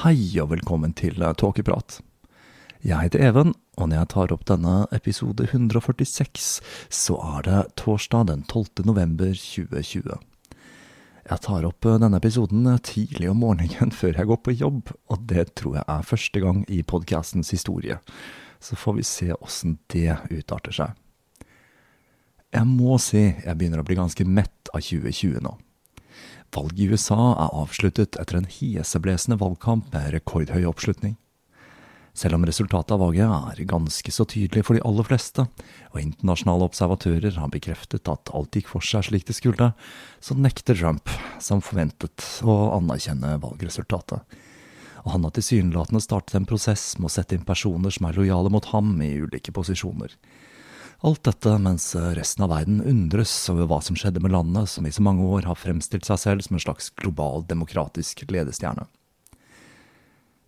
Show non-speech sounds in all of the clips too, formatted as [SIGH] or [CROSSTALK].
Hei og velkommen til Tåkeprat. Jeg heter Even, og når jeg tar opp denne episode 146, så er det torsdag den 12. november 2020. Jeg tar opp denne episoden tidlig om morgenen [LAUGHS] før jeg går på jobb, og det tror jeg er første gang i podkastens historie. Så får vi se åssen det utarter seg. Jeg må si jeg begynner å bli ganske mett av 2020 nå. Valget i USA er avsluttet etter en heseblesende valgkamp med rekordhøy oppslutning. Selv om resultatet av valget er ganske så tydelig for de aller fleste, og internasjonale observatører har bekreftet at alt gikk for seg slik det skulle, så nekter Trump, som forventet, å anerkjenne valgresultatet. Og han har tilsynelatende startet en prosess med å sette inn personer som er lojale mot ham i ulike posisjoner. Alt dette mens resten av verden undres over hva som skjedde med landet som i så mange år har fremstilt seg selv som en slags global demokratisk ledestjerne.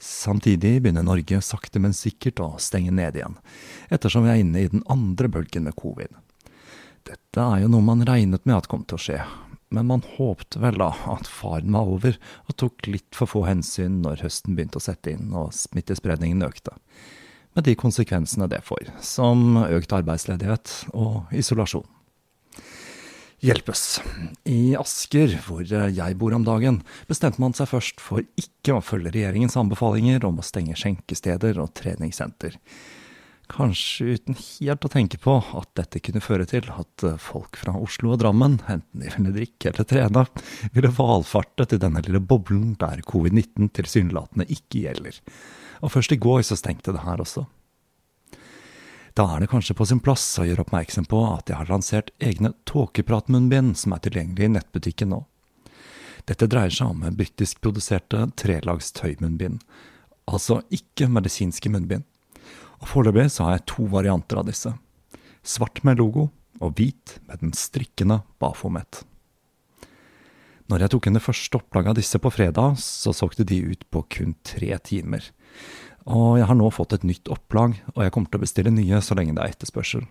Samtidig begynner Norge sakte, men sikkert å stenge ned igjen, ettersom vi er inne i den andre bølgen med covid. Dette er jo noe man regnet med at kom til å skje, men man håpte vel da at faren var over og tok litt for få hensyn når høsten begynte å sette inn og smittespredningen økte med de konsekvensene det får, som økt arbeidsledighet og isolasjon. Hjelpes. I Asker, hvor jeg bor om dagen, bestemte man seg først for ikke å følge regjeringens anbefalinger om å stenge skjenkesteder og treningssenter. Kanskje uten helt å tenke på at dette kunne føre til at folk fra Oslo og Drammen, enten de ville drikke eller trene, ville valfarte til denne lille boblen der covid-19 tilsynelatende ikke gjelder og først i går så stengte det her også. Da er det kanskje på sin plass å gjøre oppmerksom på at jeg har lansert egne tåkepratmunnbind som er tilgjengelig i nettbutikken nå. Dette dreier seg om britiskproduserte trelags tøymunnbind, altså ikke medisinske munnbind. Og Foreløpig så har jeg to varianter av disse. Svart med logo, og hvit med den strikkende Bafomet. Når jeg tok inn det første opplaget av disse på fredag, så solgte de ut på kun tre timer. Og jeg har nå fått et nytt opplag, og jeg kommer til å bestille nye så lenge det er etterspørsel.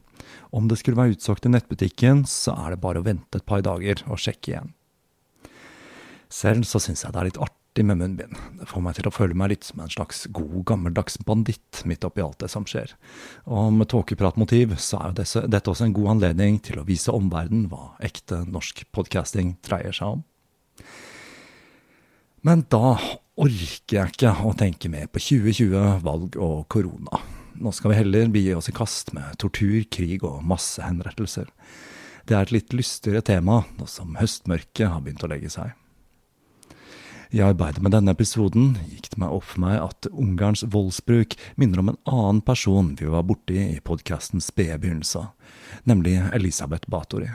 Om det skulle være utsolgt i nettbutikken, så er det bare å vente et par dager og sjekke igjen. Selv så syns jeg det er litt artig med munnbind. Det får meg til å føle meg litt som en slags god, gammeldags banditt midt oppi alt det som skjer. Og med tåkepratmotiv så er jo dette, også en god anledning til å vise omverdenen hva ekte norsk podcasting dreier seg om. Men da orker jeg ikke å tenke mer på 2020, valg og korona. Nå skal vi heller begi oss i kast med tortur, krig og massehenrettelser. Det er et litt lystigere tema nå som høstmørket har begynt å legge seg. I arbeidet med denne episoden gikk det meg opp for meg at Ungarns voldsbruk minner om en annen person vi var borti i podkastens spede begynnelse, nemlig Elisabeth Batory.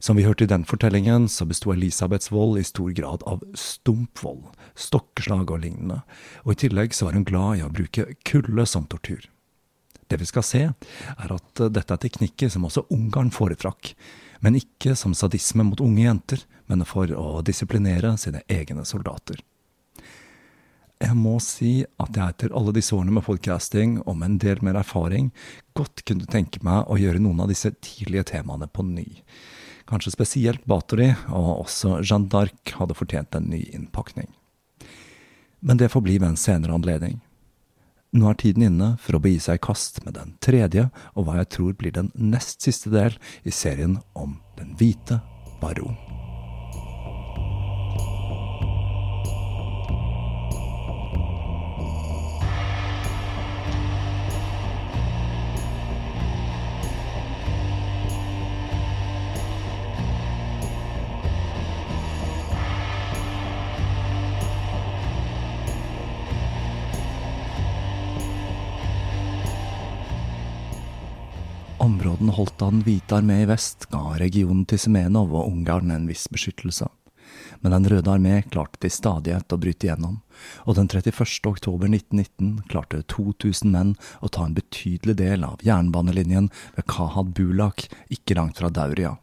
Som vi hørte i den fortellingen, så besto Elisabeths vold i stor grad av stumpvold, stokkeslag og lignende, og i tillegg så var hun glad i å bruke kulde som tortur. Det vi skal se, er at dette er teknikker som også Ungarn foretrakk, men ikke som sadisme mot unge jenter, men for å disiplinere sine egne soldater. Jeg må si at jeg etter alle disse årene med podcasting og med en del mer erfaring, godt kunne tenke meg å gjøre noen av disse tidlige temaene på ny. Kanskje spesielt Bathory og også Jeanne d'Arc hadde fortjent en ny innpakning. Men det får bli ved en senere anledning. Nå er tiden inne for å begi seg i kast med den tredje, og hva jeg tror blir den nest siste del i serien om Den hvite baron. Områdene holdt av Den hvite armé i vest ga regionen til Semenov og Ungarn en viss beskyttelse. Men Den røde armé klarte til stadighet å bryte igjennom, og den 31. oktober 1919 klarte 2000 menn å ta en betydelig del av jernbanelinjen ved Kahad Bulak, ikke langt fra Dauria,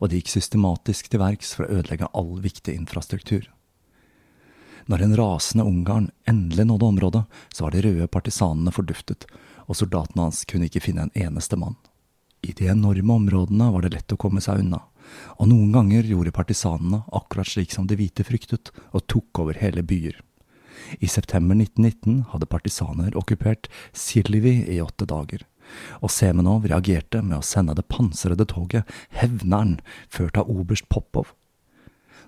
og de gikk systematisk til verks for å ødelegge all viktig infrastruktur. Når en rasende Ungarn endelig nådde området, så var de røde partisanene forduftet, og soldatene hans kunne ikke finne en eneste mann. I de enorme områdene var det lett å komme seg unna, og noen ganger gjorde partisanene akkurat slik som de hvite fryktet, og tok over hele byer. I september 1919 hadde partisaner okkupert Silvi i åtte dager, og Semenov reagerte med å sende det pansrede toget Hevneren, ført av oberst Popov.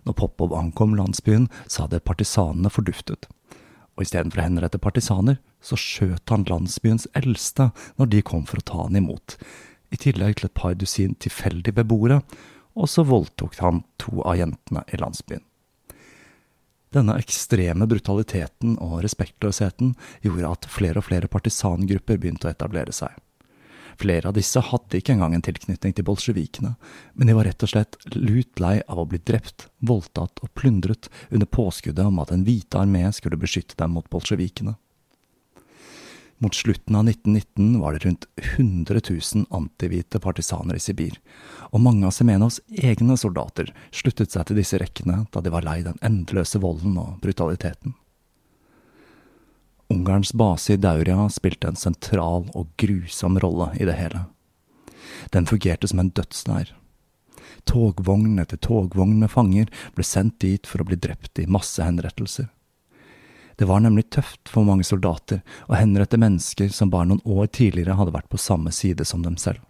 Når Popov ankom landsbyen, så hadde partisanene forduftet, og istedenfor å henrette partisaner, så skjøt han landsbyens eldste når de kom for å ta han imot, i tillegg til et par dusin tilfeldige beboere, og så voldtok han to av jentene i landsbyen. Denne ekstreme brutaliteten og respektløsheten gjorde at flere og flere partisangrupper begynte å etablere seg. Flere av disse hadde ikke engang en tilknytning til bolsjevikene, men de var rett og slett lut lei av å bli drept, voldtatt og plyndret under påskuddet om at Den hvite armé skulle beskytte dem mot bolsjevikene. Mot slutten av 1919 var det rundt 100 000 antihvite partisaner i Sibir, og mange av Semenovs egne soldater sluttet seg til disse rekkene da de var lei den endeløse volden og brutaliteten. Ungarns base i Dauria spilte en sentral og grusom rolle i det hele. Den fungerte som en dødsleir. Togvogn etter togvogn med fanger ble sendt dit for å bli drept i massehenrettelser. Det var nemlig tøft for mange soldater å henrette mennesker som bare noen år tidligere hadde vært på samme side som dem selv.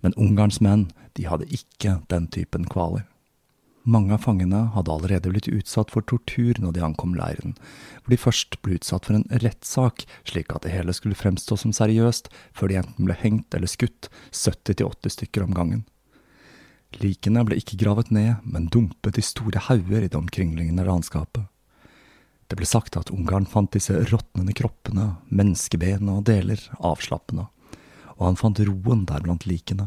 Men Ungarns menn, de hadde ikke den typen kvaler. Mange av fangene hadde allerede blitt utsatt for tortur når de ankom leiren, hvor de først ble utsatt for en rettssak, slik at det hele skulle fremstå som seriøst, før de enten ble hengt eller skutt, 70–80 stykker om gangen. Likene ble ikke gravet ned, men dumpet i store hauger i det omkringliggende landskapet. Det ble sagt at Ungarn fant disse råtnende kroppene, menneskeben og deler avslappende, og han fant roen der blant likene.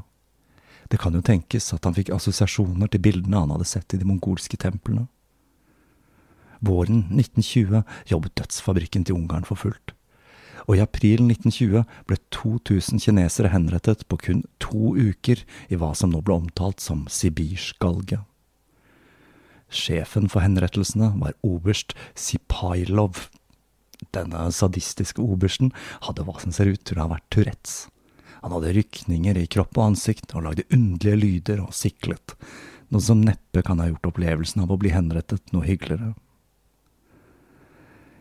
Det kan jo tenkes at han fikk assosiasjoner til bildene han hadde sett i de mongolske templene. Våren 1920 jobbet dødsfabrikken til Ungarn for fullt, og i april 1920 ble 2000 kinesere henrettet på kun to uker i hva som nå ble omtalt som sibirsk galge. Sjefen for henrettelsene var oberst Sipailov. Denne sadistiske obersten hadde hva som ser ut til å ha vært Tourettes. Han hadde rykninger i kropp og ansikt og lagde underlige lyder og siklet, noe som neppe kan ha gjort opplevelsen av å bli henrettet noe hyggeligere.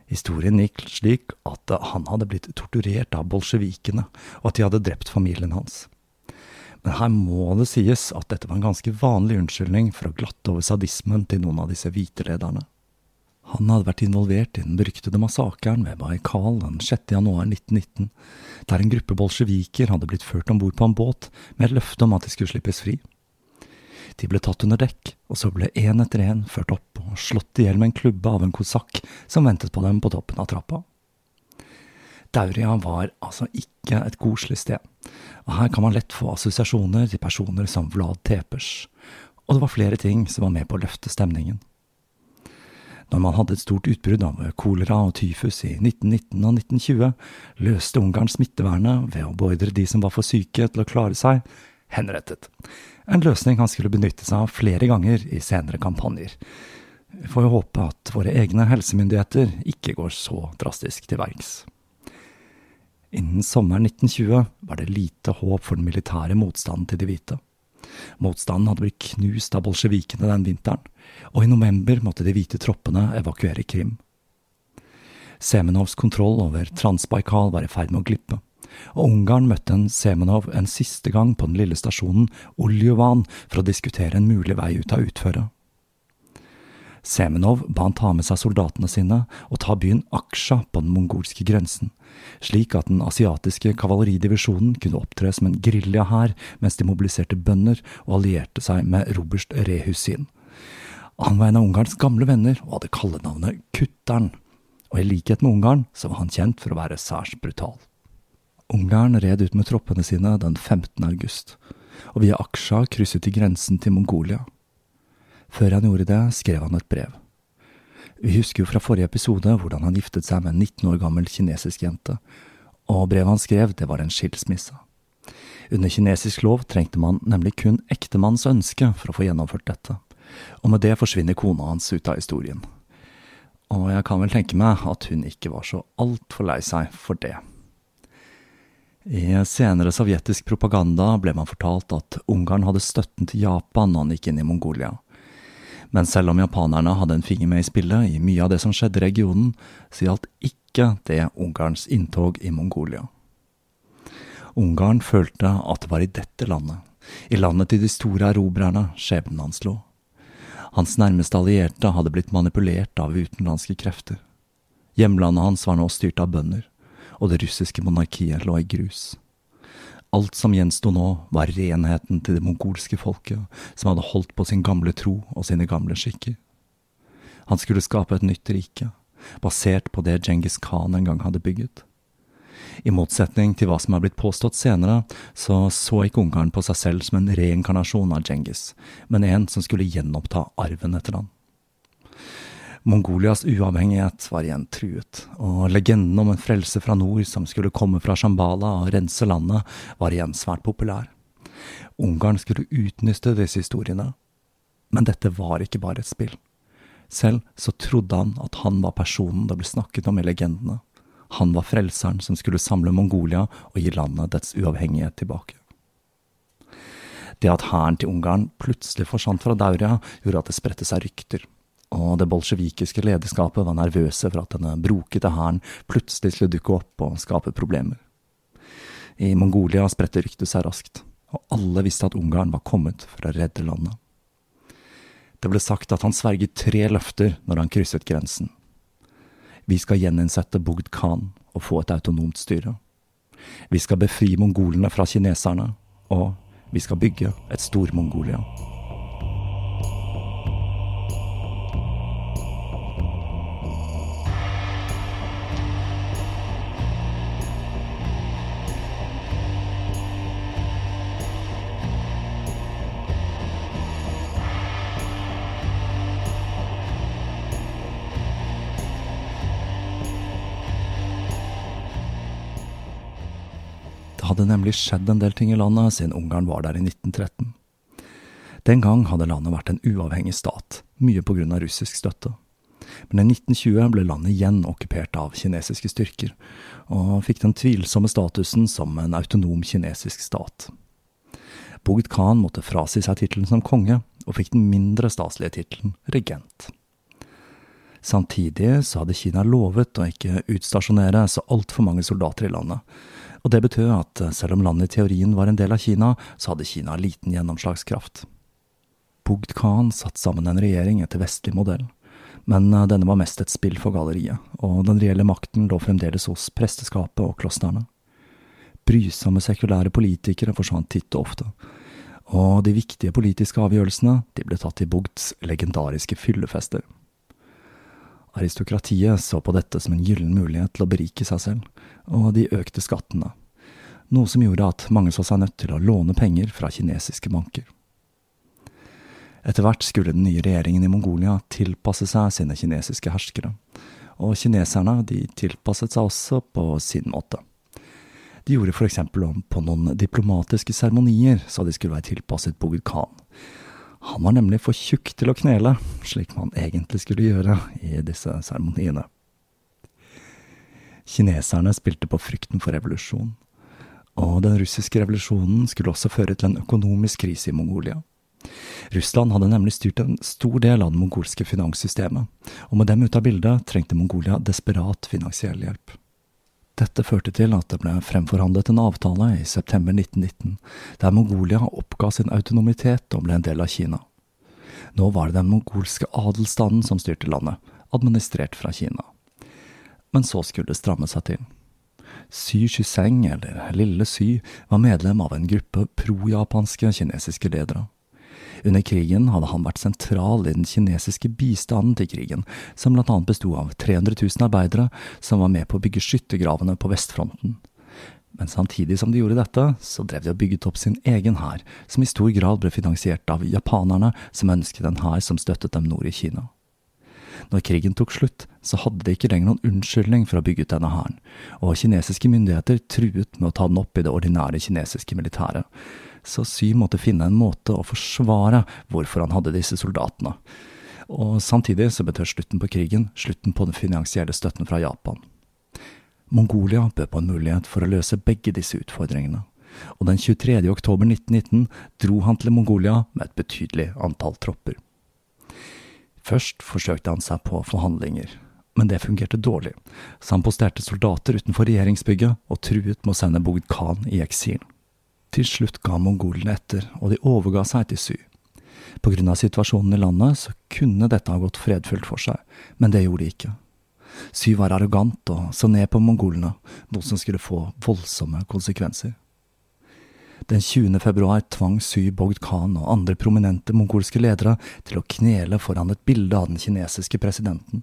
Historien gikk slik at han hadde blitt torturert av bolsjevikene, og at de hadde drept familien hans. Her må det sies at dette var en ganske vanlig unnskyldning for å glatte over sadismen til noen av disse hvite lederne. Han hadde vært involvert i den beryktede massakren ved Baikal den 6. januar 1919, der en gruppe bolsjeviker hadde blitt ført om bord på en båt med et løfte om at de skulle slippes fri. De ble tatt under dekk, og så ble én etter én ført opp og slått i hjel med en klubbe av en kosakk som ventet på dem på toppen av trappa. Dauria var altså ikke et koselig sted, og her kan man lett få assosiasjoner til personer som Vlad Tepers, og det var flere ting som var med på å løfte stemningen. Når man hadde et stort utbrudd av kolera og tyfus i 1919 og 1920, løste Ungarn smittevernet ved å beordre de som var for syke til å klare seg, henrettet. En løsning han skulle benytte seg av flere ganger i senere kampanjer. Vi får jo håpe at våre egne helsemyndigheter ikke går så drastisk til verks. Innen sommeren 1920 var det lite håp for den militære motstanden til de hvite. Motstanden hadde blitt knust av bolsjevikene den vinteren, og i november måtte de hvite troppene evakuere Krim. Semenovs kontroll over Transbaikal var i ferd med å glippe, og Ungarn møtte en Semenov en siste gang på den lille stasjonen Oljuvan for å diskutere en mulig vei ut av utføret. Semenov ba han ta med seg soldatene sine og ta byen Aksja på den mongolske grensen, slik at den asiatiske kavaleridivisjonen kunne opptre som en geriljahær mens de mobiliserte bønder og allierte seg med Robert Rehusin. Han var en av Ungarns gamle venner og hadde kallenavnet Kutteren, og i likhet med Ungarn så var han kjent for å være særs brutal. Ungarn red ut med troppene sine den 15. august, og via Aksja krysset de grensen til Mongolia. Før han gjorde det, skrev han et brev. Vi husker jo fra forrige episode hvordan han giftet seg med en 19 år gammel kinesisk jente, og brevet han skrev, det var en skilsmisse. Under kinesisk lov trengte man nemlig kun ektemannens ønske for å få gjennomført dette, og med det forsvinner kona hans ut av historien. Og jeg kan vel tenke meg at hun ikke var så altfor lei seg for det. I senere sovjetisk propaganda ble man fortalt at Ungarn hadde støtten til Japan når han gikk inn i Mongolia. Men selv om japanerne hadde en finger med i spillet i mye av det som skjedde i regionen, så gjaldt ikke det Ungarns inntog i Mongolia. Ungarn følte at det var i dette landet, i landet til de store erobrerne, skjebnen hans lå. Hans nærmeste allierte hadde blitt manipulert av utenlandske krefter. Hjemlandet hans var nå styrt av bønder, og det russiske monarkiet lå i grus. Alt som gjensto nå, var renheten til det mongolske folket, som hadde holdt på sin gamle tro og sine gamle skikker. Han skulle skape et nytt rike, basert på det Djengis Khan en gang hadde bygget. I motsetning til hva som er blitt påstått senere, så så ikke Ungarn på seg selv som en reinkarnasjon av Djengis, men en som skulle gjenoppta arven etter han. Mongolias uavhengighet var igjen truet, og legenden om en frelse fra nord som skulle komme fra Shambhala og rense landet, var igjen svært populær. Ungarn skulle utnytte disse historiene, men dette var ikke bare et spill. Selv så trodde han at han var personen det ble snakket om i legendene. Han var frelseren som skulle samle Mongolia og gi landet dets uavhengighet tilbake. Det at hæren til Ungarn plutselig forsvant fra Dauria, gjorde at det spredte seg rykter, og det bolsjevikiske lederskapet var nervøse for at denne brokete hæren plutselig skulle dukke opp og skape problemer. I Mongolia spredte ryktet seg raskt, og alle visste at Ungarn var kommet for å redde landet. Det ble sagt at han sverget tre løfter når han krysset grensen, vi skal gjeninnsette Bogd Khan og få et autonomt styre. Vi skal befri mongolene fra kineserne, og vi skal bygge et Stor-Mongolia. Hadde nemlig skjedd en del ting i landet siden Ungarn var der i 1913. Den gang hadde landet vært en uavhengig stat, mye på grunn av russisk støtte. Men i 1920 ble landet igjen okkupert av kinesiske styrker, og fikk den tvilsomme statusen som en autonom kinesisk stat. Bogd Khan måtte frasi seg tittelen som konge, og fikk den mindre staselige tittelen regent. Samtidig så hadde Kina lovet å ikke utstasjonere så altfor mange soldater i landet, og det betød at selv om landet i teorien var en del av Kina, så hadde Kina liten gjennomslagskraft. Bogd Khan satte sammen en regjering etter vestlig modell, men denne var mest et spill for galleriet, og den reelle makten lå fremdeles hos presteskapet og klostrene. Brysomme sekulære politikere forsvant titt og ofte, og de viktige politiske avgjørelsene de ble tatt i Bogds legendariske fyllefester. Aristokratiet så på dette som en gyllen mulighet til å berike seg selv, og de økte skattene, noe som gjorde at mange så seg nødt til å låne penger fra kinesiske banker. Etter hvert skulle den nye regjeringen i Mongolia tilpasse seg sine kinesiske herskere, og kineserne de tilpasset seg også på sin måte. De gjorde for eksempel om på noen diplomatiske seremonier så de skulle være tilpasset Bogud Khan. Han var nemlig for tjukk til å knele, slik man egentlig skulle gjøre i disse seremoniene. Kineserne spilte på frykten for revolusjon, og den russiske revolusjonen skulle også føre til en økonomisk krise i Mongolia. Russland hadde nemlig styrt en stor del av det mongolske finanssystemet, og med dem ute av bildet trengte Mongolia desperat finansiell hjelp. Dette førte til at det ble fremforhandlet en avtale i september 1919, der Mongolia oppga sin autonomitet og ble en del av Kina. Nå var det den mongolske adelsstanden som styrte landet, administrert fra Kina. Men så skulle det stramme seg til. Sy Shuseng, eller Lille Sy, var medlem av en gruppe pro-japanske kinesiske ledere. Under krigen hadde han vært sentral i den kinesiske bistanden til krigen, som blant annet besto av 300 000 arbeidere som var med på å bygge skyttergravene på vestfronten. Men samtidig som de gjorde dette, så drev de og bygget opp sin egen hær, som i stor grad ble finansiert av japanerne, som ønsket en hær som støttet dem nord i Kina. Når krigen tok slutt, så hadde de ikke lenger noen unnskyldning for å bygge ut denne hæren, og kinesiske myndigheter truet med å ta den opp i det ordinære kinesiske militæret, så Sy måtte finne en måte å forsvare hvorfor han hadde disse soldatene. Og samtidig så betød slutten på krigen slutten på den finansielle støtten fra Japan. Mongolia bød på en mulighet for å løse begge disse utfordringene, og den 23. oktober 1919 dro han til Mongolia med et betydelig antall tropper. Først forsøkte han seg på forhandlinger, men det fungerte dårlig, så han posterte soldater utenfor regjeringsbygget og truet med å sende Bogd Khan i eksil. Til slutt ga mongolene etter, og de overga seg til Sy. På grunn av situasjonen i landet så kunne dette ha gått fredfullt for seg, men det gjorde de ikke. Sy var arrogant og så ned på mongolene, noe som skulle få voldsomme konsekvenser. Den 20. februar tvang Sy Bogd Khan og andre prominente mongolske ledere til å knele foran et bilde av den kinesiske presidenten.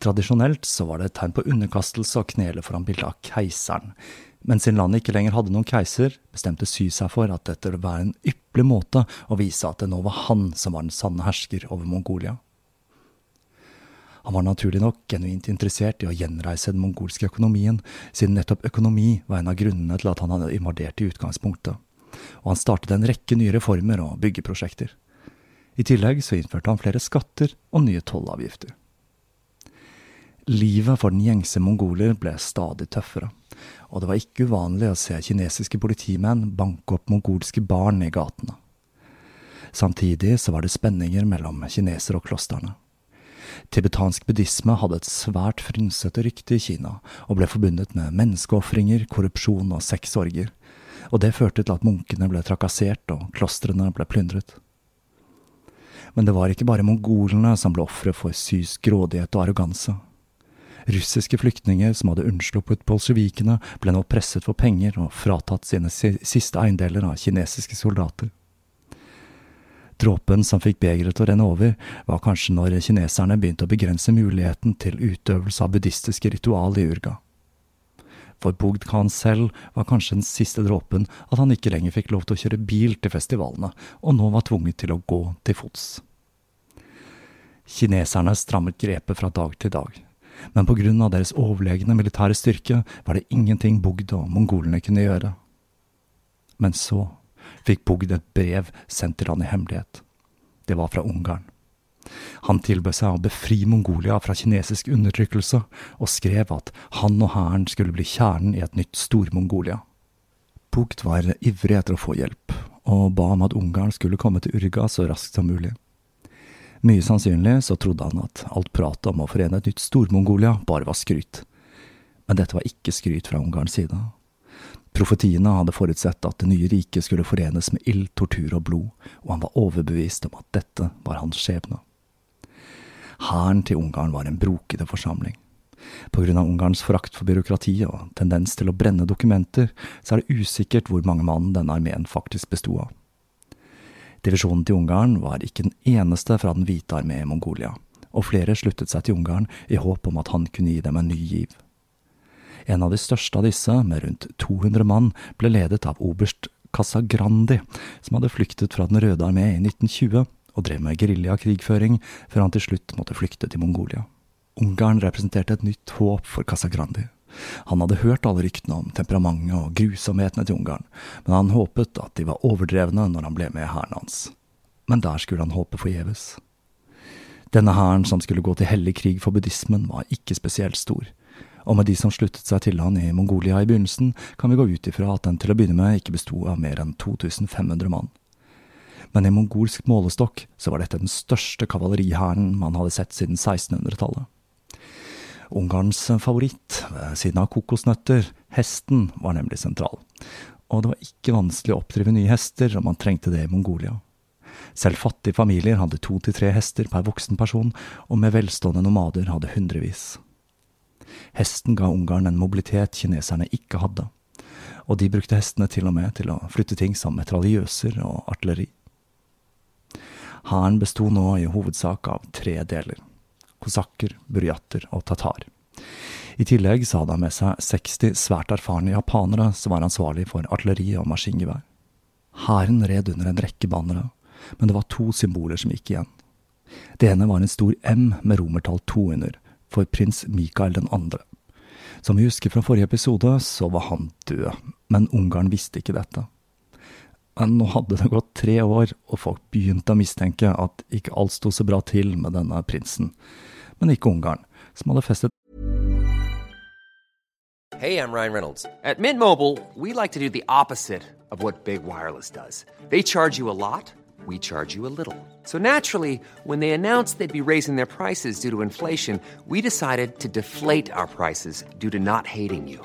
Tradisjonelt så var det et tegn på underkastelse å knele foran bildet av keiseren, men siden landet ikke lenger hadde noen keiser, bestemte Sy seg for at dette ville være en ypperlig måte å vise at det nå var han som var den sanne hersker over Mongolia. Han var naturlig nok genuint interessert i å gjenreise den mongolske økonomien, siden nettopp økonomi var en av grunnene til at han hadde invadert i utgangspunktet, og han startet en rekke nye reformer og byggeprosjekter. I tillegg så innførte han flere skatter og nye tollavgifter. Livet for den gjengse mongoler ble stadig tøffere og det var ikke uvanlig å se kinesiske politimenn banke opp mongolske barn i gatene. Samtidig så var det spenninger mellom kinesere og klostrene. Tibetansk buddhisme hadde et svært frynsete rykte i Kina, og ble forbundet med menneskeofringer, korrupsjon og sexorger, og det førte til at munkene ble trakassert og klostrene ble plyndret. Men det var ikke bare mongolene som ble ofre for Sys grådighet og arroganse. Russiske flyktninger som hadde unnsluppet bolsjevikene, ble nå presset for penger og fratatt sine siste eiendeler av kinesiske soldater. Dråpen som fikk begeret til å renne over, var kanskje når kineserne begynte å begrense muligheten til utøvelse av buddhistiske ritual i Urga. For Bogd Khan selv var kanskje den siste dråpen at han ikke lenger fikk lov til å kjøre bil til festivalene, og nå var tvunget til å gå til fots. Kineserne strammet grepet fra dag til dag men på grunn av deres overlegne militære styrke var det ingenting Bogd og mongolene kunne gjøre. Men så fikk Bogd et brev sendt til han i hemmelighet. Det var fra Ungarn. Han tilbød seg å befri Mongolia fra kinesisk undertrykkelse, og skrev at han og hæren skulle bli kjernen i et nytt Stor-Mongolia. Bogd var ivrig etter å få hjelp, og ba om at Ungarn skulle komme til Urga så raskt som mulig. Mye sannsynlig så trodde han at alt pratet om å forene et nytt Stor-Mongolia bare var skryt. Men dette var ikke skryt fra Ungarns side. Profetiene hadde forutsett at det nye riket skulle forenes med ild, tortur og blod, og han var overbevist om at dette var hans skjebne. Hæren til Ungarn var en brokete forsamling. På grunn av Ungarns forakt for byråkrati og tendens til å brenne dokumenter, så er det usikkert hvor mange mann denne armeen faktisk bestod av. Divisjonen til Ungarn var ikke den eneste fra den hvite armé i Mongolia, og flere sluttet seg til Ungarn i håp om at han kunne gi dem en ny giv. En av de største av disse, med rundt 200 mann, ble ledet av oberst Casagrandi, som hadde flyktet fra Den røde armé i 1920 og drev med geriljakrigføring før han til slutt måtte flykte til Mongolia. Ungarn representerte et nytt håp for Casagrandi. Han hadde hørt alle ryktene om temperamentet og grusomhetene til Ungarn, men han håpet at de var overdrevne når han ble med i hæren hans. Men der skulle han håpe forgjeves. Denne hæren som skulle gå til hellig krig for buddhismen, var ikke spesielt stor, og med de som sluttet seg til han i Mongolia i begynnelsen, kan vi gå ut ifra at den til å begynne med ikke besto av mer enn 2500 mann. Men i mongolsk målestokk så var dette den største kavalerihæren man hadde sett siden 1600-tallet. Ungarns favoritt, ved siden av kokosnøtter, hesten, var nemlig sentral. Og det var ikke vanskelig å oppdrive nye hester om man trengte det i Mongolia. Selv fattige familier hadde to til tre hester per voksen person, og med velstående nomader hadde hundrevis. Hesten ga Ungarn en mobilitet kineserne ikke hadde, og de brukte hestene til og med til å flytte ting som metraljøser og artilleri. Hæren besto nå i hovedsak av tre deler kosakker, burjatter og tatar. I tillegg så hadde han med seg 60 svært erfarne japanere som var ansvarlig for artilleri og maskingevær. Hæren red under en rekke bannere, men det var to symboler som gikk igjen. Det ene var en stor M med romertall to under, for prins Mikael den andre. Som vi husker fra forrige episode, så var han død, men Ungarn visste ikke dette. Men nå hadde det gått tre år, og folk begynte å mistenke at ikke alt sto så bra til med denne prinsen men ikke Ungarn, som hadde festet Hey, I'm Ryan Reynolds. At Mint Mobile, we like to do the opposite of what Big Wireless does. They charge you a lot, we charge you a little. So naturally, when they announced they'd be raising their prices due to inflation, we decided to deflate our prices due to not hating you.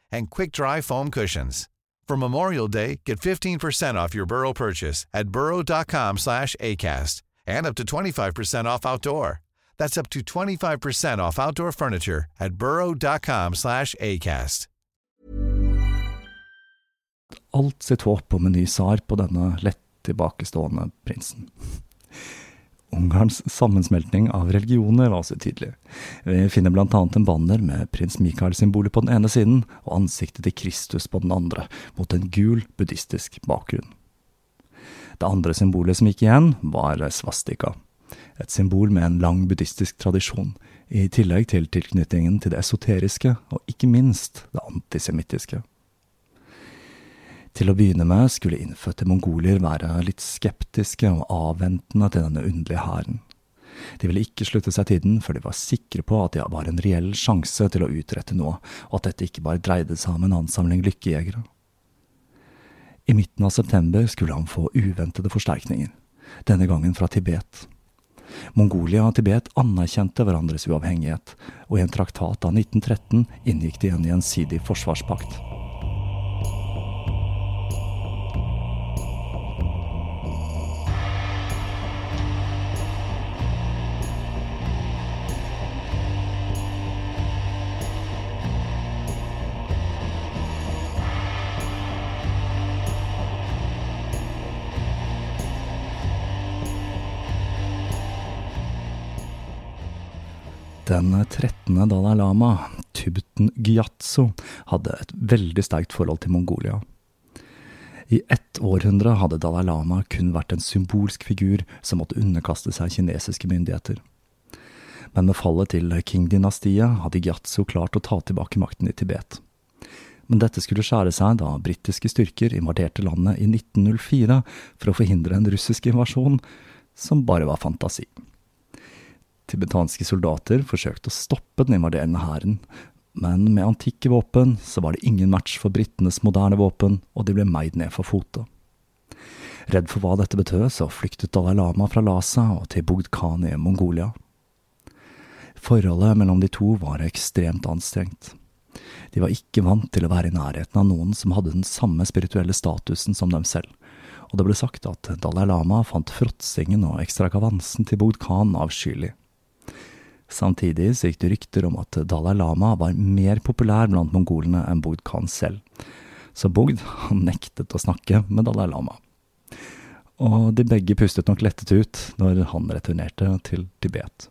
and quick-dry foam cushions. For Memorial Day, get 15% off your Burrow purchase at burrow.com slash ACAST and up to 25% off outdoor. That's up to 25% off outdoor furniture at burrow.com slash acast. Alt sitt håp om en ny på denne lett tilbakestående prinsen. Ungarns sammensmeltning av religioner var så tydelig. Vi finner blant annet en banner med prins Mikael-symbolet på den ene siden og ansiktet til Kristus på den andre, mot en gul buddhistisk bakgrunn. Det andre symbolet som gikk igjen, var svastika. Et symbol med en lang buddhistisk tradisjon, i tillegg til tilknytningen til det esoteriske, og ikke minst det antisemittiske. Til å begynne med skulle innfødte mongolier være litt skeptiske og avventende til denne underlige hæren. De ville ikke slutte seg til den før de var sikre på at det var en reell sjanse til å utrette noe, og at dette ikke bare dreide seg om en ansamling lykkejegere. I midten av september skulle han få uventede forsterkninger, denne gangen fra Tibet. Mongolia og Tibet anerkjente hverandres uavhengighet, og i en traktat av 1913 inngikk de en gjensidig forsvarspakt. Den 13. Dalai Lama, Tubten Gyatso, hadde et veldig sterkt forhold til Mongolia. I ett århundre hadde Dalai Lama kun vært en symbolsk figur som måtte underkaste seg kinesiske myndigheter. Men med fallet til Qing-dynastiet hadde Gyatso klart å ta tilbake makten i Tibet. Men dette skulle skjære seg da britiske styrker invaderte landet i 1904 for å forhindre en russisk invasjon, som bare var fantasi. Tibetanske soldater forsøkte å stoppe den invaderende hæren, men med antikke våpen så var det ingen match for britenes moderne våpen, og de ble meid ned for fote. Redd for hva dette betød, så flyktet Dalai Lama fra Lhasa og til Bogd Khan i Mongolia. Forholdet mellom de to var ekstremt anstrengt. De var ikke vant til å være i nærheten av noen som hadde den samme spirituelle statusen som dem selv, og det ble sagt at Dalai Lama fant fråtsingen og ekstrakavansen til Bogd Khan avskyelig. Samtidig så gikk det rykter om at Dalai Lama var mer populær blant mongolene enn Bogd Khan selv, så Bogd han nektet å snakke med Dalai Lama. Og de begge pustet nok lettet ut når han returnerte til Tibet.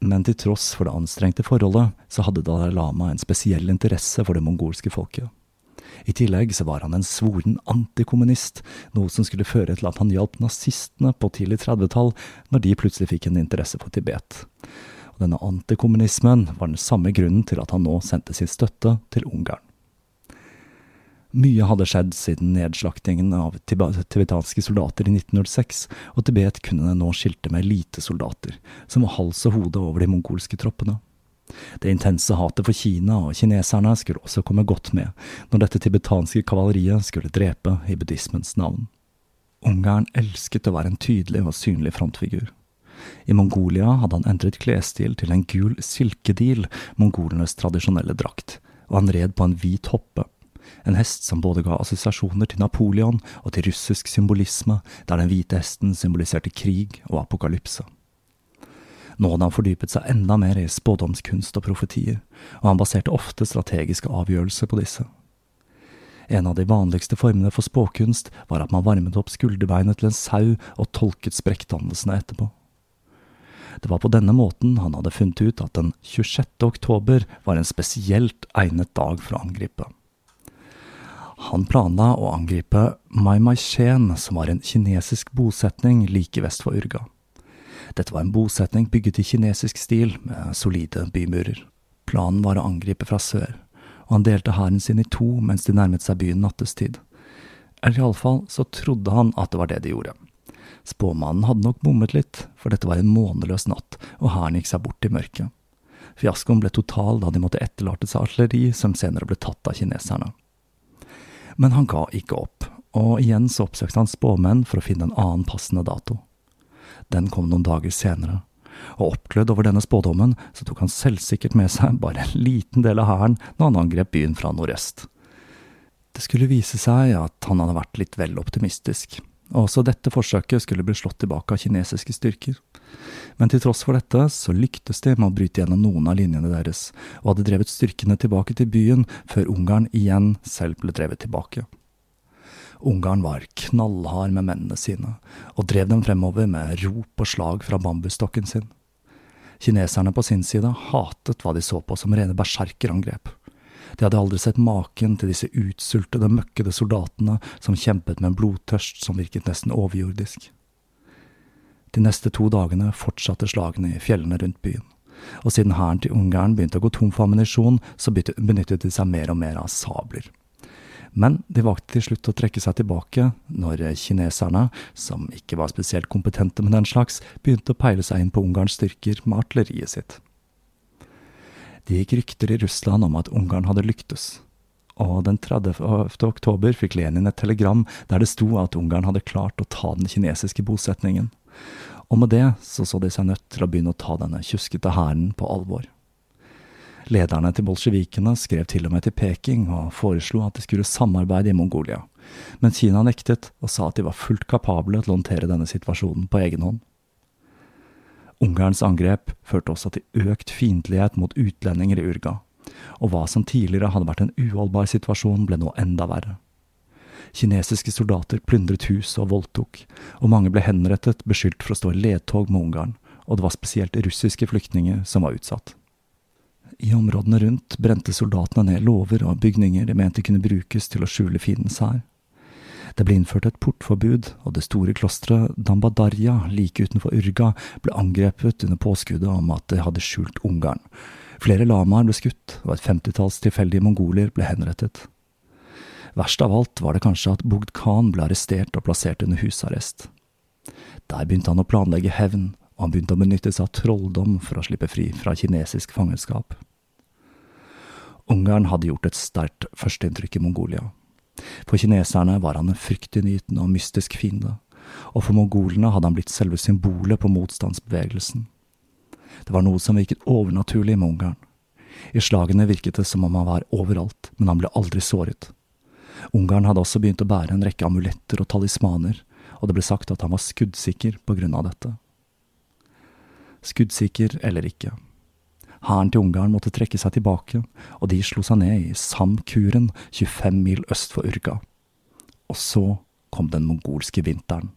Men til tross for det anstrengte forholdet, så hadde Dalai Lama en spesiell interesse for det mongolske folket. I tillegg så var han en svoren antikommunist, noe som skulle føre til at han hjalp nazistene på tidlig 30-tall, når de plutselig fikk en interesse for Tibet. Og denne antikommunismen var den samme grunnen til at han nå sendte sin støtte til Ungarn. Mye hadde skjedd siden nedslaktingen av tibetanske soldater i 1906, og Tibet kunne nå skilte med elitesoldater, som var hals og hode over de mongolske troppene. Det intense hatet for Kina og kineserne skulle også komme godt med når dette tibetanske kavaleriet skulle drepe i buddhismens navn. Ungarn elsket å være en tydelig og synlig frontfigur. I Mongolia hadde han endret klesstil til en gul silkedil, mongolenes tradisjonelle drakt, og han red på en hvit hoppe, en hest som både ga assosiasjoner til Napoleon og til russisk symbolisme, der den hvite hesten symboliserte krig og apokalypse. Nå hadde han fordypet seg enda mer i spådomskunst og profetier, og han baserte ofte strategiske avgjørelser på disse. En av de vanligste formene for spåkunst var at man varmet opp skulderbeinet til en sau og tolket sprekkdannelsene etterpå. Det var på denne måten han hadde funnet ut at den 26. oktober var en spesielt egnet dag for å angripe. Han planla å angripe Mai Mai-shen, som var en kinesisk bosetning like vest for Urga. Dette var en bosetning bygget i kinesisk stil, med solide bymurer. Planen var å angripe fra sør, og han delte hæren sin i to mens de nærmet seg byen nattestid. Eller iallfall så trodde han at det var det de gjorde. Spåmannen hadde nok bommet litt, for dette var en måneløs natt, og hæren gikk seg bort i mørket. Fiaskoen ble total da de måtte etterlate seg artilleri som senere ble tatt av kineserne. Men han ga ikke opp, og igjen så oppsøkte han spåmenn for å finne en annen passende dato. Den kom noen dager senere, og oppglødd over denne spådommen, så tok han selvsikkert med seg bare en liten del av hæren når han angrep byen fra nordøst. Det skulle vise seg at han hadde vært litt vel optimistisk, også dette forsøket skulle bli slått tilbake av kinesiske styrker. Men til tross for dette så lyktes de med å bryte gjennom noen av linjene deres, og hadde drevet styrkene tilbake til byen før Ungarn igjen selv ble drevet tilbake. Ungarn var knallhard med mennene sine, og drev dem fremover med rop og slag fra bambusstokken sin. Kineserne på sin side hatet hva de så på som rene berserkerangrep. De hadde aldri sett maken til disse utsultede, møkkede soldatene som kjempet med en blodtørst som virket nesten overjordisk. De neste to dagene fortsatte slagene i fjellene rundt byen, og siden hæren til Ungarn begynte å gå tom for ammunisjon, så benyttet de seg mer og mer av sabler. Men de valgte til slutt å trekke seg tilbake når kineserne, som ikke var spesielt kompetente med den slags, begynte å peile seg inn på Ungarns styrker med artilleriet sitt. Det gikk rykter i Russland om at Ungarn hadde lyktes, og den 30. oktober fikk Lenin et telegram der det sto at Ungarn hadde klart å ta den kinesiske bosetningen, og med det så så de seg nødt til å begynne å ta denne tjuskete hæren på alvor. Lederne til bolsjevikene skrev til og med til Peking og foreslo at de skulle samarbeide i Mongolia, men Kina nektet og sa at de var fullt kapable til å håndtere denne situasjonen på egen hånd. Ungarns angrep førte også til økt fiendtlighet mot utlendinger i Urga, og hva som tidligere hadde vært en uholdbar situasjon, ble nå enda verre. Kinesiske soldater plyndret hus og voldtok, og mange ble henrettet beskyldt for å stå i ledtog med Ungarn, og det var spesielt russiske flyktninger som var utsatt. I områdene rundt brente soldatene ned låver og bygninger de mente kunne brukes til å skjule fiendens hær. Det ble innført et portforbud, og det store klosteret Dambadarja like utenfor Urga ble angrepet under påskuddet om at det hadde skjult Ungarn. Flere lamaer ble skutt, og et femtitalls tilfeldige mongoler ble henrettet. Verst av alt var det kanskje at Bugd Khan ble arrestert og plassert under husarrest. Der begynte han å planlegge hevn, og han begynte å benytte seg av trolldom for å slippe fri fra kinesisk fangenskap. Ungarn hadde gjort et sterkt førsteinntrykk i Mongolia. For kineserne var han en fryktinngytende og mystisk fiende, og for mongolene hadde han blitt selve symbolet på motstandsbevegelsen. Det var noe som virket overnaturlig med Ungarn. I slagene virket det som om han var overalt, men han ble aldri såret. Ungarn hadde også begynt å bære en rekke amuletter og talismaner, og det ble sagt at han var skuddsikker på grunn av dette. Skuddsikker eller ikke. Hæren til Ungarn måtte trekke seg tilbake, og de slo seg ned i Samkuren, 25 mil øst for Urga. Og så kom den mongolske vinteren.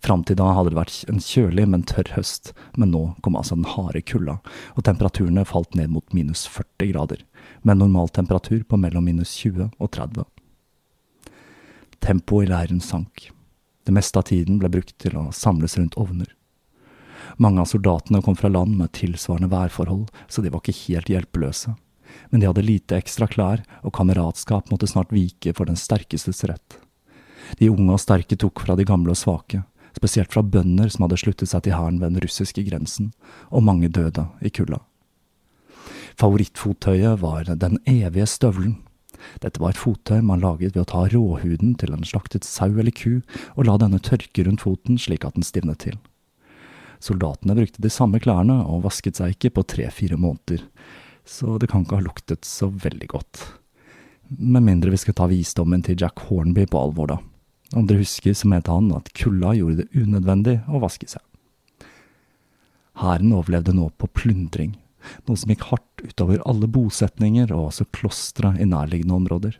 Fram til da hadde det vært en kjølig, men tørr høst, men nå kom altså den harde kulda, og temperaturene falt ned mot minus 40 grader, med normaltemperatur normal temperatur på mellom minus 20 og 30. Tempoet i leiren sank. Det meste av tiden ble brukt til å samles rundt ovner. Mange av soldatene kom fra land med tilsvarende værforhold, så de var ikke helt hjelpeløse. Men de hadde lite ekstra klær, og kameratskap måtte snart vike for den sterkestes rett. De unge og sterke tok fra de gamle og svake, spesielt fra bønder som hadde sluttet seg til hæren ved den russiske grensen, og mange døde i kulda. Favorittfottøyet var den evige støvelen. Dette var et fottøy man laget ved å ta råhuden til en slaktet sau eller ku, og la denne tørke rundt foten slik at den stivnet til. Soldatene brukte de samme klærne og vasket seg ikke på tre–fire måneder, så det kan ikke ha luktet så veldig godt. Med mindre vi skal ta visdommen til Jack Hornby på alvor, da. Om dere husker, så mente han at kulda gjorde det unødvendig å vaske seg. Hæren overlevde nå på plyndring, noe som gikk hardt utover alle bosetninger og også klostre i nærliggende områder.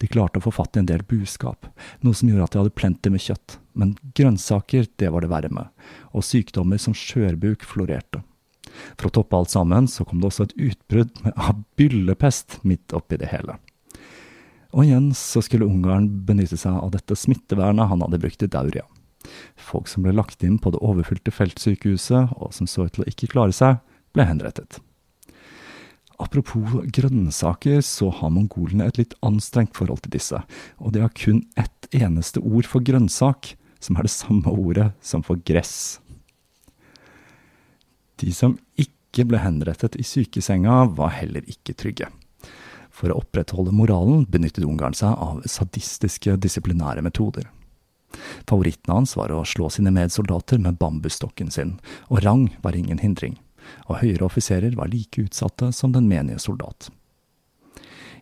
De klarte å få fatt i en del buskap, noe som gjorde at de hadde plenty med kjøtt, men grønnsaker, det var det verre med, og sykdommer som skjørbuk florerte. For å toppe alt sammen, så kom det også et utbrudd av [LAUGHS] byllepest midt oppi det hele. Og igjen så skulle Ungarn benytte seg av dette smittevernet han hadde brukt i Dauria. Folk som ble lagt inn på det overfylte feltsykehuset, og som så ut til å ikke klare seg, ble henrettet. Apropos grønnsaker, så har mongolene et litt anstrengt forhold til disse, og de har kun ett eneste ord for grønnsak, som er det samme ordet som for gress. De som ikke ble henrettet i sykesenga, var heller ikke trygge. For å opprettholde moralen benyttet Ungarn seg av sadistiske disiplinære metoder. Favoritten hans var å slå sine medsoldater med bambusstokken sin, og rang var ingen hindring og høyere offiserer var like utsatte som den menige soldat.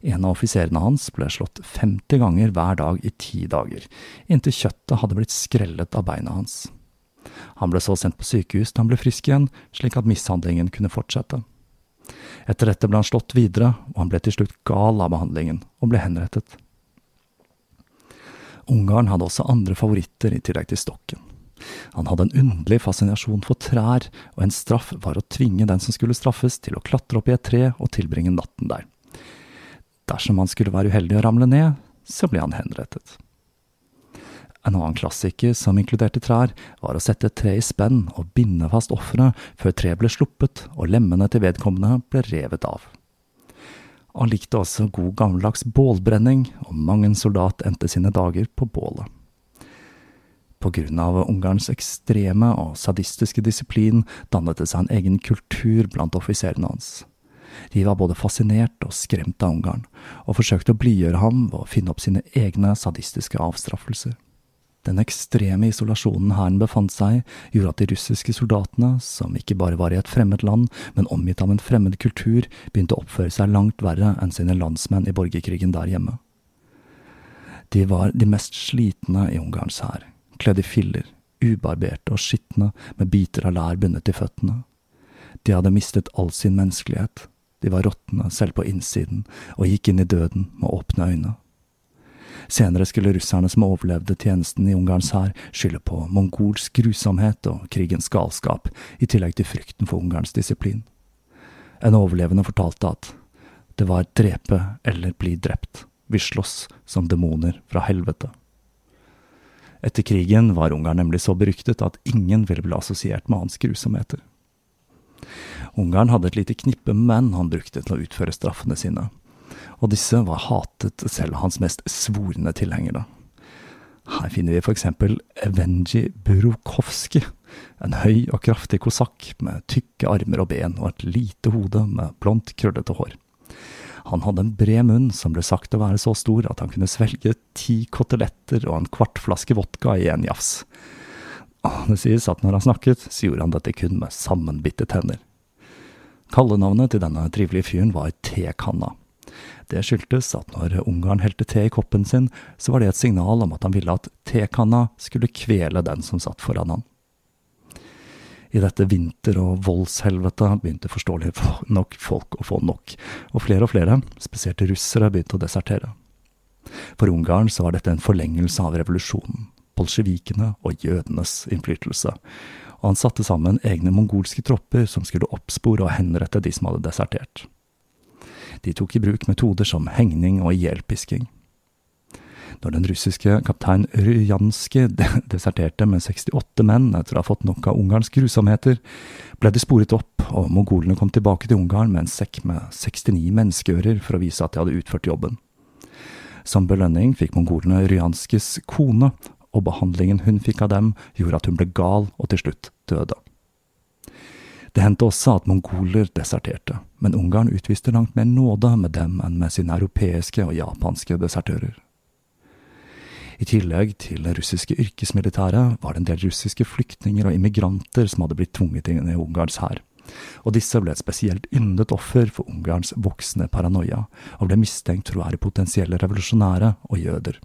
En av offiserene hans ble slått 50 ganger hver dag i ti dager, inntil kjøttet hadde blitt skrellet av beina hans. Han ble så sendt på sykehus da han ble frisk igjen, slik at mishandlingen kunne fortsette. Etter dette ble han slått videre, og han ble til slutt gal av behandlingen, og ble henrettet. Ungarn hadde også andre favoritter i tillegg til stokken. Han hadde en underlig fascinasjon for trær, og en straff var å tvinge den som skulle straffes, til å klatre opp i et tre og tilbringe natten der. Dersom han skulle være uheldig å ramle ned, så ble han henrettet. En annen klassiker som inkluderte trær, var å sette et tre i spenn og binde fast offeret før treet ble sluppet og lemmene til vedkommende ble revet av. Han likte også god gammeldags bålbrenning, og mang en soldat endte sine dager på bålet. Av Ungarns ekstreme og sadistiske disiplin dannet det seg en egen kultur blant offiserene hans. De var både fascinert og skremt av Ungarn, og forsøkte å blidgjøre ham ved å finne opp sine egne sadistiske avstraffelser. Den ekstreme isolasjonen hæren befant seg, gjorde at de russiske soldatene, som ikke bare var i et fremmed land, men omgitt av en fremmed kultur, begynte å oppføre seg langt verre enn sine landsmenn i borgerkrigen der hjemme. De var de mest slitne i Ungarns hær, kledd i filler, ubarberte og skitne med biter av lær bundet til føttene. De hadde mistet all sin menneskelighet, de var råtne selv på innsiden og gikk inn i døden med åpne øyne. Senere skulle russerne som overlevde tjenesten i Ungarns hær, skylde på mongolsk grusomhet og krigens galskap, i tillegg til frykten for Ungarns disiplin. En overlevende fortalte at det var drepe eller bli drept, vi slåss som demoner fra helvete. Etter krigen var Ungarn nemlig så beryktet at ingen ville bli assosiert med hans grusomheter. Ungarn hadde et lite knippe menn han brukte til å utføre straffene sine, og disse var hatet selv hans mest svorne tilhengere. Her finner vi eksempel Evenji Burukovskij, en høy og kraftig kosakk med tykke armer og ben og et lite hode med blondt, krøllete hår. Han hadde en bred munn som ble sagt å være så stor at han kunne svelge ti koteletter og en kvart flaske vodka i en jafs. Det sies at når han snakket, så gjorde han dette kun med sammenbitte tenner. Kallenavnet til denne trivelige fyren var Tekanna. Det skyldtes at når Ungarn helte te i koppen sin, så var det et signal om at han ville at tekanna skulle kvele den som satt foran han. I dette vinter- og voldshelvetet begynte forståelig nok folk å få nok, og flere og flere, spesielt russere, begynte å desertere. For Ungarn så var dette en forlengelse av revolusjonen, bolsjevikene og jødenes innflytelse, og han satte sammen egne mongolske tropper som skulle oppspore og henrette de som hadde desertert. De tok i bruk metoder som hengning og ihjelpisking. Når den russiske kaptein Ryanski deserterte med 68 menn etter å ha fått nok av Ungarns grusomheter, ble de sporet opp, og mongolene kom tilbake til Ungarn med en sekk med 69 menneskeører for å vise at de hadde utført jobben. Som belønning fikk mongolene Ryanskis kone, og behandlingen hun fikk av dem, gjorde at hun ble gal og til slutt døde. Det hendte også at mongoler deserterte, men Ungarn utviste langt mer nåde med dem enn med sine europeiske og japanske desertører. I tillegg til det russiske yrkesmilitæret var det en del russiske flyktninger og immigranter som hadde blitt tvunget inn i Ungarns hær, og disse ble et spesielt yndet offer for Ungarns voksende paranoia, og ble mistenkt for å være potensielle revolusjonære og jøder.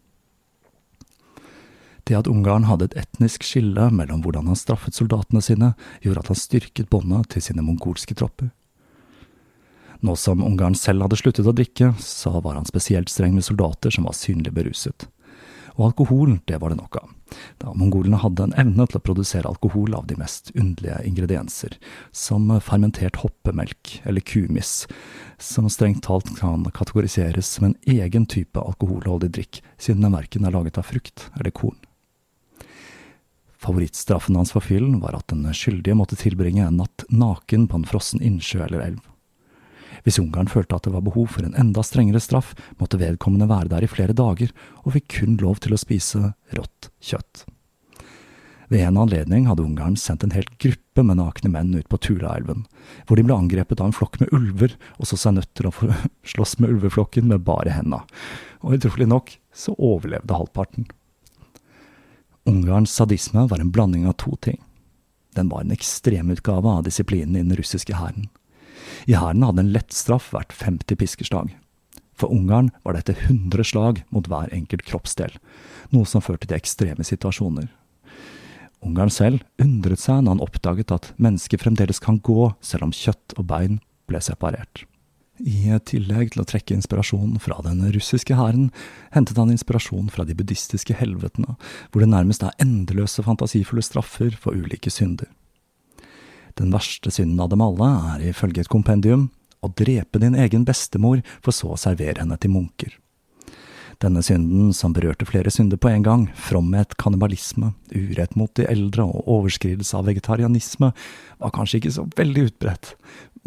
Det at Ungarn hadde et etnisk skille mellom hvordan han straffet soldatene sine, gjorde at han styrket båndet til sine mongolske tropper. Nå som Ungarn selv hadde sluttet å drikke, så var han spesielt streng med soldater som var synlig beruset. Og alkohol, det var det nok av, da mongolene hadde en evne til å produsere alkohol av de mest underlige ingredienser, som fermentert hoppemelk eller kumis, som strengt talt kan kategoriseres som en egen type alkoholholdig drikk, siden den verken er laget av frukt eller korn. Favorittstraffen hans for fyllen var at den skyldige måtte tilbringe en natt naken på en frossen innsjø eller elv. Hvis Ungarn følte at det var behov for en enda strengere straff, måtte vedkommende være der i flere dager, og fikk kun lov til å spise rått kjøtt. Ved en anledning hadde Ungarn sendt en hel gruppe med nakne menn ut på Tulaelven, hvor de ble angrepet av en flokk med ulver, og så seg nødt til å [LAUGHS] slåss med ulveflokken med bare henda. Og utrolig nok så overlevde halvparten. Ungarns sadisme var en blanding av to ting. Den var en ekstremutgave av disiplinen i den russiske hæren. I hæren hadde en lett straff vært 50 piskeslag. For Ungarn var dette 100 slag mot hver enkelt kroppsdel, noe som førte til ekstreme situasjoner. Ungarn selv undret seg når han oppdaget at mennesker fremdeles kan gå selv om kjøtt og bein ble separert. I tillegg til å trekke inspirasjon fra den russiske hæren, hentet han inspirasjon fra de buddhistiske helvetene, hvor det nærmest er endeløse fantasifulle straffer for ulike synder. Den verste synden av dem alle er ifølge et kompendium å drepe din egen bestemor for så å servere henne til munker. Denne synden, som berørte flere synder på en gang, fromhet, kannibalisme, urett mot de eldre og overskridelse av vegetarianisme, var kanskje ikke så veldig utbredt,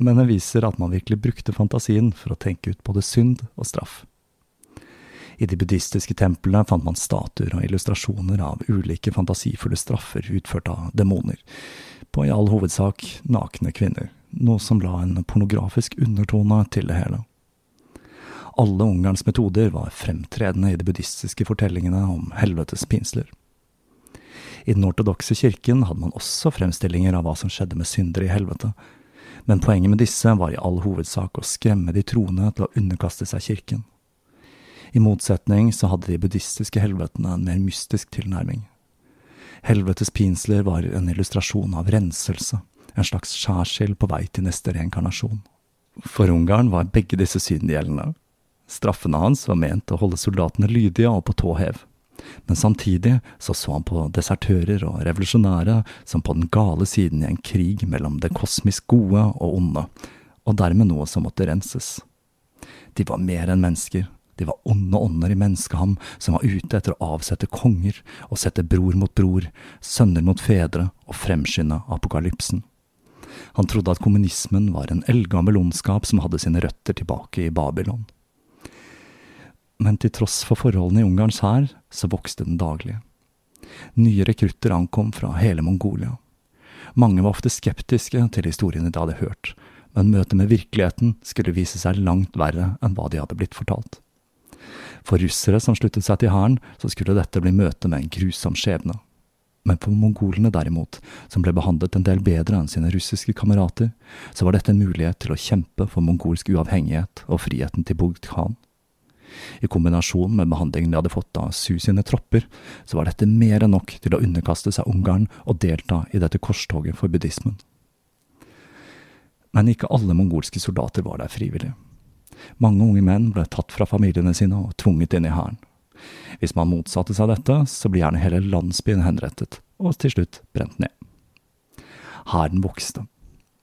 men den viser at man virkelig brukte fantasien for å tenke ut både synd og straff. I de buddhistiske templene fant man statuer og illustrasjoner av ulike fantasifulle straffer utført av demoner, på i all hovedsak nakne kvinner, noe som la en pornografisk undertone til det hele. Alle Ungarns metoder var fremtredende i de buddhistiske fortellingene om helvetes pinsler. I den ortodokse kirken hadde man også fremstillinger av hva som skjedde med syndere i helvete, men poenget med disse var i all hovedsak å skremme de troende til å underkaste seg kirken. I motsetning så hadde de buddhistiske helvetene en mer mystisk tilnærming. Helvetes pinsler var en illustrasjon av renselse, en slags skjærsild på vei til neste reinkarnasjon. For Ungarn var begge disse syn gjeldende. Straffene hans var ment å holde soldatene lydige og på tå hev. Men samtidig så så han på desertører og revolusjonære som på den gale siden i en krig mellom det kosmisk gode og onde, og dermed noe som måtte renses. De var mer enn mennesker, de var onde ånder i menneskeham som var ute etter å avsette konger og sette bror mot bror, sønner mot fedre og fremskynde apokalypsen. Han trodde at kommunismen var en eldgammel ondskap som hadde sine røtter tilbake i Babylon men til tross for forholdene i Ungarns hær, så vokste den daglige. Nye rekrutter ankom fra hele Mongolia. Mange var ofte skeptiske til historiene de hadde hørt, men møtet med virkeligheten skulle vise seg langt verre enn hva de hadde blitt fortalt. For russere som sluttet seg til hæren, så skulle dette bli møte med en grusom skjebne. Men for mongolene derimot, som ble behandlet en del bedre enn sine russiske kamerater, så var dette en mulighet til å kjempe for mongolsk uavhengighet og friheten til Bogd Khan. I kombinasjon med behandlingen de hadde fått av Su sine tropper, så var dette mer enn nok til å underkaste seg Ungarn og delta i dette korstoget for buddhismen. Men ikke alle mongolske soldater var der frivillig. Mange unge menn ble tatt fra familiene sine og tvunget inn i hæren. Hvis man motsatte seg dette, så ble gjerne hele landsbyen henrettet, og til slutt brent ned. Hæren vokste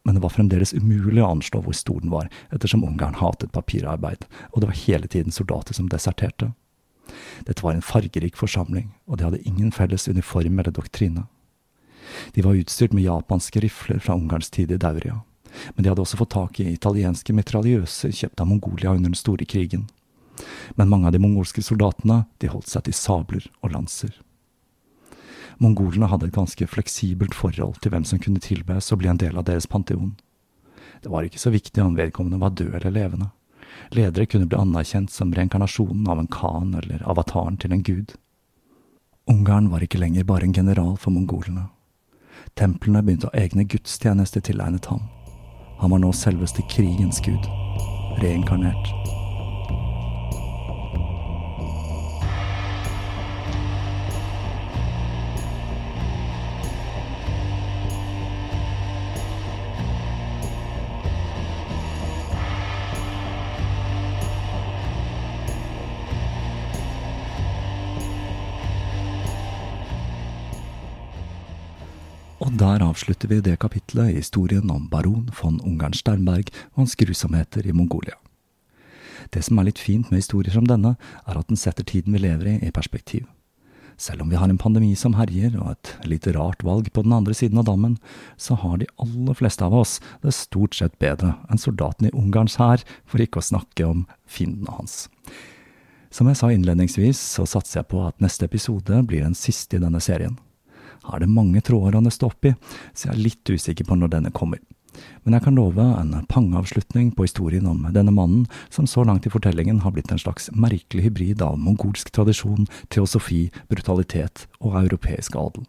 men det var fremdeles umulig å anslå hvor stor den var, ettersom Ungarn hatet papirarbeid, og det var hele tiden soldater som deserterte. Dette var en fargerik forsamling, og de hadde ingen felles uniform eller doktrine. De var utstyrt med japanske rifler fra Ungarns tid i Dauria, men de hadde også fått tak i italienske mitraljøser kjøpt av Mongolia under den store krigen. Men mange av de mongolske soldatene, de holdt seg til sabler og lanser. Mongolene hadde et ganske fleksibelt forhold til hvem som kunne tilbes og bli en del av deres panteon. Det var ikke så viktig om vedkommende var død eller levende. Ledere kunne bli anerkjent som reinkarnasjonen av en khan eller avataren til en gud. Ungarn var ikke lenger bare en general for mongolene. Templene begynte å ha egne gudstjenester tilegnet ham. Han var nå selveste krigens gud, reinkarnert. Der avslutter vi det kapitlet i historien om baron von Ungarn Sternberg og hans grusomheter i Mongolia. Det som er litt fint med historier som denne, er at den setter tiden vi lever i, i perspektiv. Selv om vi har en pandemi som herjer og et litt rart valg på den andre siden av dammen, så har de aller fleste av oss det stort sett bedre enn soldaten i Ungarns hær, for ikke å snakke om fiendene hans. Som jeg sa innledningsvis, så satser jeg på at neste episode blir den siste i denne serien har det mange tråder å nøste opp i, så jeg er litt usikker på når denne kommer. Men jeg kan love en pangeavslutning på historien om denne mannen, som så langt i fortellingen har blitt en slags merkelig hybrid av mongolsk tradisjon, teosofi, brutalitet og europeisk adel.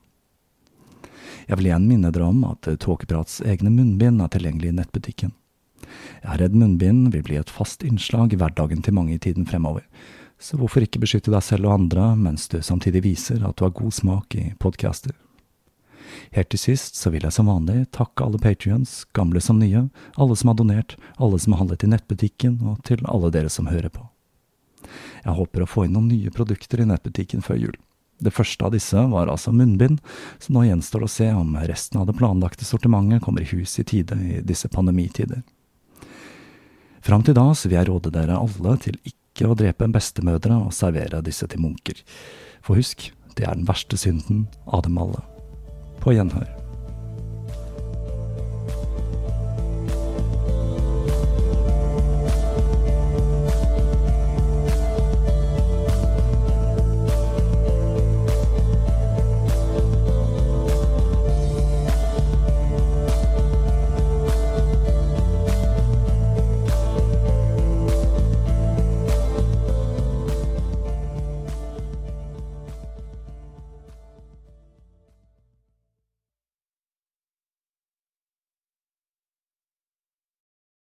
Jeg vil igjen minne dere om at Tåkeprats egne munnbind er tilgjengelig i nettbutikken. Jeg er redd munnbind vil bli et fast innslag i hverdagen til mange i tiden fremover, så hvorfor ikke beskytte deg selv og andre mens du samtidig viser at du har god smak i podcaster? Helt til sist så vil jeg som vanlig takke alle patrions, gamle som nye, alle som har donert, alle som har handlet i nettbutikken, og til alle dere som hører på. Jeg håper å få inn noen nye produkter i nettbutikken før jul. Det første av disse var altså munnbind, så nå gjenstår det å se om resten av det planlagte sortimentet kommer i hus i tide i disse pandemitider. Fram til da så vil jeg råde dere alle til ikke å drepe en bestemødre og servere disse til munker. For husk, det er den verste synden av dem alle. På gjenhør.